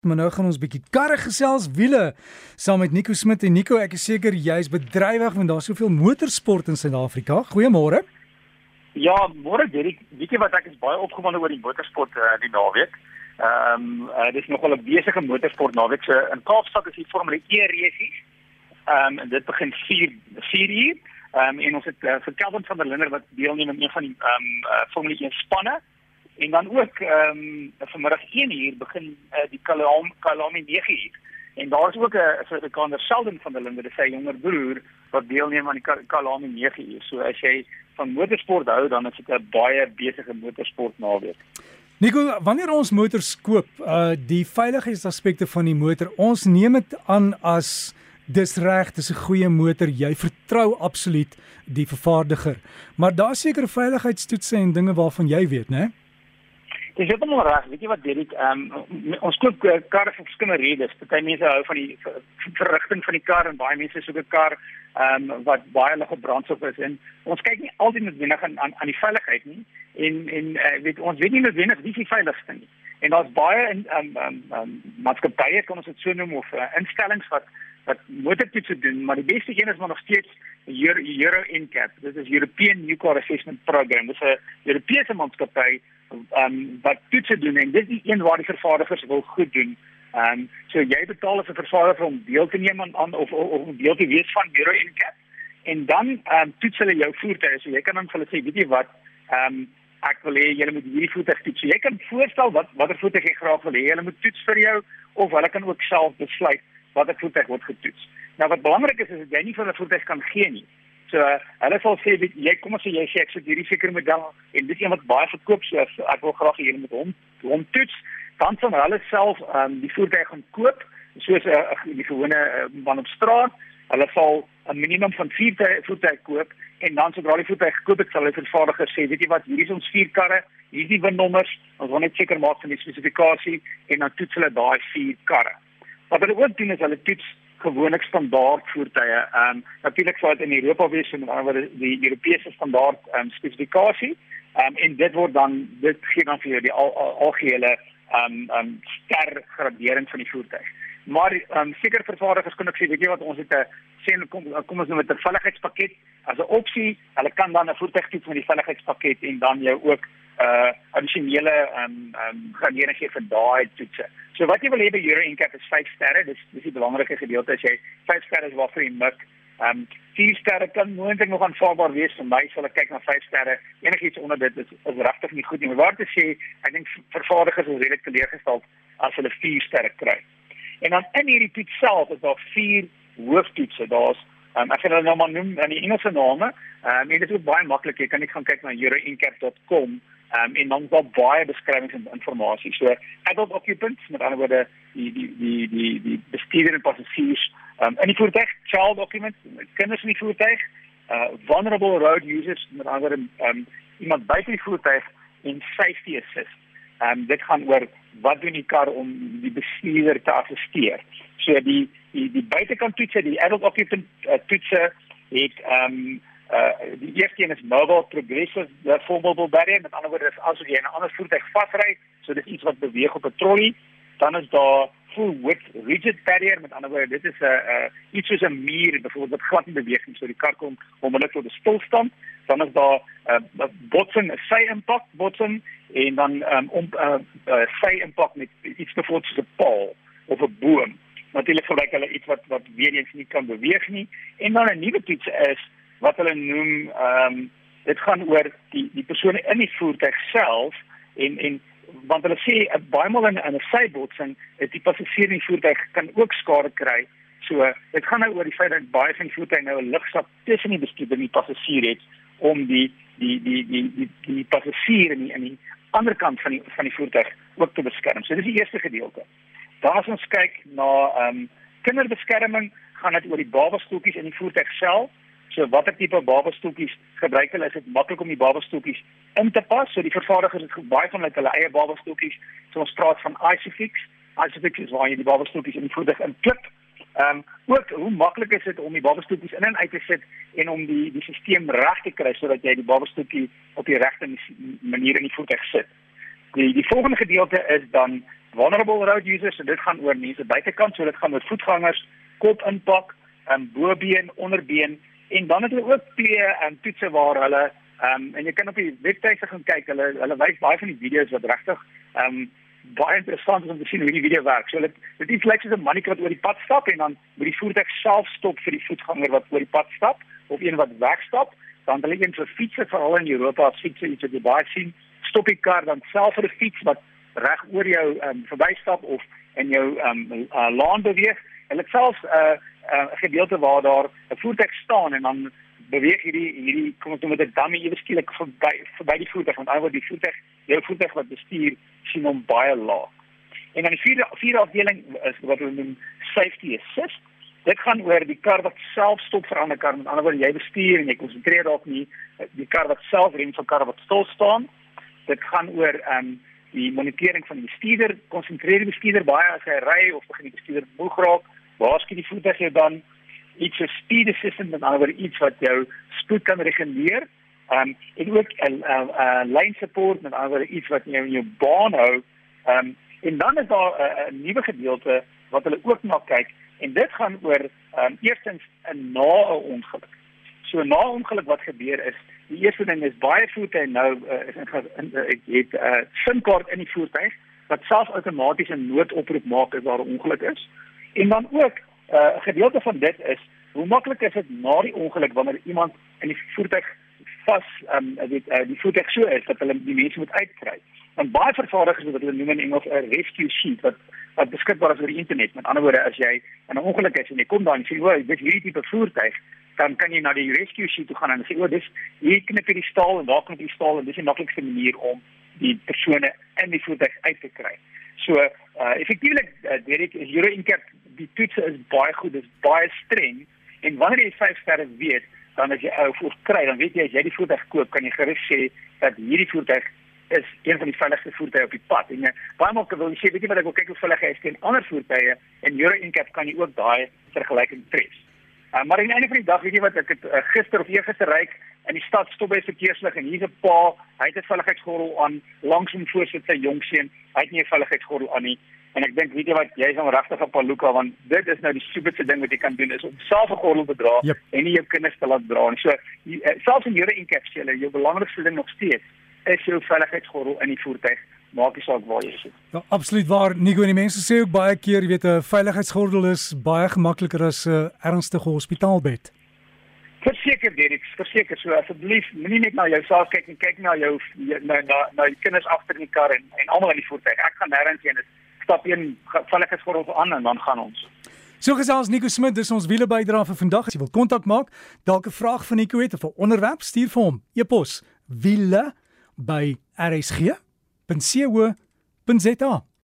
Maar nou gaan ons bietjie karre gesels wiele saam met Nico Smit en Nico ek is seker jy's bedrywig want daar's soveel motorsport in Suid-Afrika. Goeiemôre. Ja, môre Derek, weet jy wat ek is baie opgewonde oor die motorsport uh, die naweek. Ehm um, uh, dis nogal 'n besige motorsport naweek. So in Kaapstad is die Formule E resies. Ehm um, dit begin 4 4 uur. Ehm um, en ons het uh, vir Kelvin van der Linder wat deelneem aan een van die ehm um, uh, Formule E spanne. En dan ook ehm um, vanmiddag 1 uur begin uh, die Kalami Kalami 9 uur. En daar is ook 'n Suid-Afrikaner Sheldon van der Linde, sy jonger broer wat deelneem aan die Kalami 9 uur. So as jy van motorsport hou, dan is dit 'n baie besige motorsport naweek. Nico, wanneer ons motors koop, uh die veiligheidsaspekte van die motor, ons neem dit aan as dis reg, dis 'n goeie motor, jy vertrou absoluut die vervaardiger. Maar daar seker veiligheidstoetse en dinge waarvan jy weet, né? Dis heeltemal reg. Weet jy wat Derek, ehm um, ons koop uh, karre vir verskillende redes. Party mense hou van die verrigting van die kar en baie mense soek 'n kar ehm um, wat baie lig op brandstof is en ons kyk nie altyd noodwendig aan aan, aan die veiligheid nie. En en uh, weet ons weet nie noodwendig wie die veiligste nie. En daar's baie in ehm um, ehm um, maatskappye kan ons dit so noem of uh, instellings wat wat motortoetse doen, maar die beste een is maar nog steeds Euro NCAP. Dit is European New Car Assessment Program. Dit is 'n Europese maatskappy ehm um, wat toetse doen en dis die een waar die vervaardigers wil goed doen. Ehm um, so jy betaal as 'n vervaardiger om deel te neem aan, aan of, of of deel te wees van Euro NCAP en dan ehm um, toets hulle jou voertuie. So jy kan dan vir hulle sê, weet jy wat, ehm um, ek wil hê julle moet hierdie voertuig toets. So jy kan voorstel wat watter voertuig jy graag wil hê. Hulle moet toets vir jou of hulle kan ook self besluit watter voertuig word getoets. Nou wat belangrik is is dat jy nie vir 'n voertuig kan gee nie. So hulle sal sê jy kom ons sê jy sê ek sê hierdie sekere model en dis een wat baie verkoop so ek wil graag hê jy moet hom hom toets. Dan sal hulle self um, die voertuig gaan koop soos 'n uh, die gewone uh, man op straat. Hulle sal 'n minimum van 4 voertuie koop en dan sodra die voertuig gekoop het sal hulle vervaardiger sê weet jy wat hierdie is ons vier karre hierdie winnommers ons wil net seker maak van die spesifikasie en dan toets hulle daai vier karre. Wat hulle ook doen is hulle toets gewoonlik standaard voertuie. Ehm um, natuurlik sou dit in Europa wees en dan word die Europese standaard ehm um, spesifikasie. Ehm um, en dit word dan dit gee dan vir jou die al, al, algehele ehm um, ehm um, ster gradering van die voertuig. Maar um, seker vervaardigers kan ek sê weet jy wat ons het 'n sê kom kom ons nou met 'n veiligheidspakket as 'n opsie. Hulle kan dan 'n voertuig toets met die veiligheidspakket en dan jou ook uh addisionele ehm um, ehm um, gradering gee vir daai toetse. So wat jy wil hê by Euro NCAP is 5 sterre. Dis dis die belangrike gedeelte as jy 5 sterre is waarvoor jy mik. Ehm um, 4 sterre kan moontlik nog aanvaarbaar wees vir my. Sal ek kyk na 5 sterre. Enigiets onder dit is, is regtig nie goed nie. Maar waar te sê, ek dink vervaardigers is redelik teleurgestel as hulle 4 sterre kry. En dan in hierdie toets self is daar 4 hooftoetse. Daar's Um, ek gaan hulle nou maar noem in die Engelse name. Ehm um, en dit is ook baie maklik. Jy kan net gaan kyk na euroincap.com um, en dan daar baie beskrywings en inligting. So adult occupants met ander woorde die die die die die bestuurder en passasiers um, in die voertuig, child occupants, kinders in die voertuig, uh, vulnerable road users met ander woorde um, iemand buite die voertuig en safety assist. Um, dit gaan oor wat doen die kar om die bestuurder te assisteer. So die die die buitekant toetse, die adult occupant uh, toetse het ehm um, uh die eerste een is mobile progressive formable barrier met ander woorde is as jy 'n ander voertuig vasry so dis iets wat beweeg op 'n trolley dan is daar full width rigid barrier met ander woorde dit is 'n uh, iets soos 'n muur byvoorbeeld wat glad nie beweeg nie so die kar kom onmiddellik tot 'n stilstand. Dan is daar 'n uh, botsing 'n sy impak botsing en dan um, om 'n uh, uh, sy impak met iets byvoorbeeld soos 'n paal of 'n boom. Natuurlik gebruik hulle iets wat wat weer eens nie kan beweeg nie. En dan 'n nuwe toets is wat hulle noem ehm um, dit gaan oor die die persone in die voertuig self en en want hulle sê uh, baie maal in 'n sybotsing is die passasier in die voertuig kan ook skade kry. So dit gaan nou oor die feit dat baie van die voertuie nou 'n lugsak tussen die bestuurder en die passasier het om die die die die die die passasier in die, in die ander kant van die van die voertuig ook te beskerm. So dis die eerste gedeelte. Daar as ons kyk na ehm um, kinderbeskerming gaan dit oor die babastoeltjies in die voertuig self. So watter tipe babastoeltjies gebruik hulle? Is dit maklik om die babastoeltjies in te pas? So die vervaardigers het baie van hulle eie babastoeltjies. So ons praat van Isofix. Isofix is waar jy die babastoeltjies in die voertuig inklip. Ehm um, ook hoe maklik is dit om die babastoeltjies in en uit te sit en om die die stelsel reg te kry sodat jy die babastoeltjie op die regte manier in die voertuig sit. Die die volgende gedeelte is dan vulnerable road users en dit gaan oor mense buitekant, so dit gaan oor voetgangers, kop inpak, ehm um, bobeen, onderbeen en dan het hulle ook twee ehm um, toetse waar hulle ehm um, en jy kan op die webtuiste gaan kyk. Hulle hulle wys baie van die video's wat regtig ehm um, baie interessant is om te sien hoe die video werk. So dit dit is lyk soos 'n mannetjie wat oor die pad stap en dan moet die voertuig self stop vir die voetganger wat oor die pad stap of een wat wegstap. Dan hulle een vir fietses veral in Europa, as fietses iets wat jy baie sien, stop die kar dan self vir 'n fiets wat reg oor jou um, verbystap of in jou um, uh, laan beweeg. Hulle selfs 'n uh, uh, gedeelte waar daar 'n voertuig staan en dan beweeg hierdie hierdie kom ons noem dit 'n dummy ewe skielik verby verby die voertuig want alhoewel die voertuig jou voertuig wat bestuur sien hom baie laag. En dan die vierde vierde afdeling is wat hulle noem safety assist. Dit gaan oor die kar wat self stop vir 'n ander kar. Met ander woorde, jy bestuur en jy konsentreer daarop nie die kar wat self rem vir kar wat stil staan. Dit gaan oor ehm um, die monitering van die bestuurder, konsentreer die bestuurder baie as hy ry of begin die bestuurder moeg raak. Waar skiet die voertuig jou dan? iets so speed assistant met ander iets wat jou spoed kan reguleer. Um en ook 'n uh, uh, uh, lane support met ander iets wat jou in jou baan hou. Um en dan is daar 'n uh, nuwe gedeelte wat hulle ook na kyk en dit gaan oor um eerstens 'n na 'n ongeluk. So na 'n ongeluk wat gebeur is, die eerste ding is baie voertuie nou uh, is in ek het 'n uh, SIM-kaart in die voertuig wat self outomaties 'n noodoproep maak as daar 'n ongeluk is. En dan ook 'n uh, gedeelte van dit is hoe maklik is dit na die ongeluk wanneer iemand in die voertuig vas ehm um, weet uh, die voertuig so is dat hulle die mense moet uitkry. Want baie vervaardigers wat hulle noem in Engels 'n rescue sheet wat wat beskikbaar is oor die internet. Met ander woorde, as jy in 'n ongeluk is en jy kom daar en sê, "O, ek weet hierdie tipe voertuig," dan kan jy na die rescue sheet toe gaan en sê, "O, dis hier knip jy die staal en daar knip jy die staal en dis die maklikste manier om die persone in die voertuig uit te kry." So, uh effektiewelik uh, Derek is Euro Incap die toetse is baie goed, dis baie streng en wanneer jy 5 sterre weet, dan as jy ou voet kry, dan weet jy as jy die voertuig koop, kan jy gerus sê dat hierdie voertuig is een van die veiligste voertuie op die pad. En jy uh, baie maak wil sê, weet jy wat ek wil kyk hoe veilig hy is teen ander voertuie en Euro Incap kan jy ook daai vergelyking tref. Uh, maar aan die einde van die dag weet jy wat ek het uh, gister of eergister ry in die stad stop by verkeerslig en hier's 'n pa, hy het 'n veiligheidsgordel aan langs hom voor sit sy jong seun, hy het nie 'n veiligheidsgordel aan nie en ek dink weet jy wat jy is 'n regtige paluka want dit is nou die superste ding wat jy kan doen is om self 'n gordel te dra yep. en nie jou kinders te laat dra nie. So uh, selfs in jare encapsule, jou belangrikste ding nog steeds is jou veiligheidsgordel in die voertuig maak nie saak waar jy sit. Ja, absoluut waar. Nico en die mense sê ook baie keer, jy weet 'n veiligheidsgordel is baie gemakliker as 'n uh, ernstige hospitaalbed. Verseker Derek, verseker so asseblief moenie net na jou saak kyk en kyk na jou na na na jou kinders agter in die kar en en almal in die voertuig. Ek gaan nêrens heen. Stap een veiligheidsgordel aan en dan gaan ons. So gesels Nico Smit, dis ons wiele bydra vir vandag. As jy wil kontak maak, dalk 'n vraag van Nico het of 'n onderwerp, stuur vir hom e-pos wiele by rsg.co.za.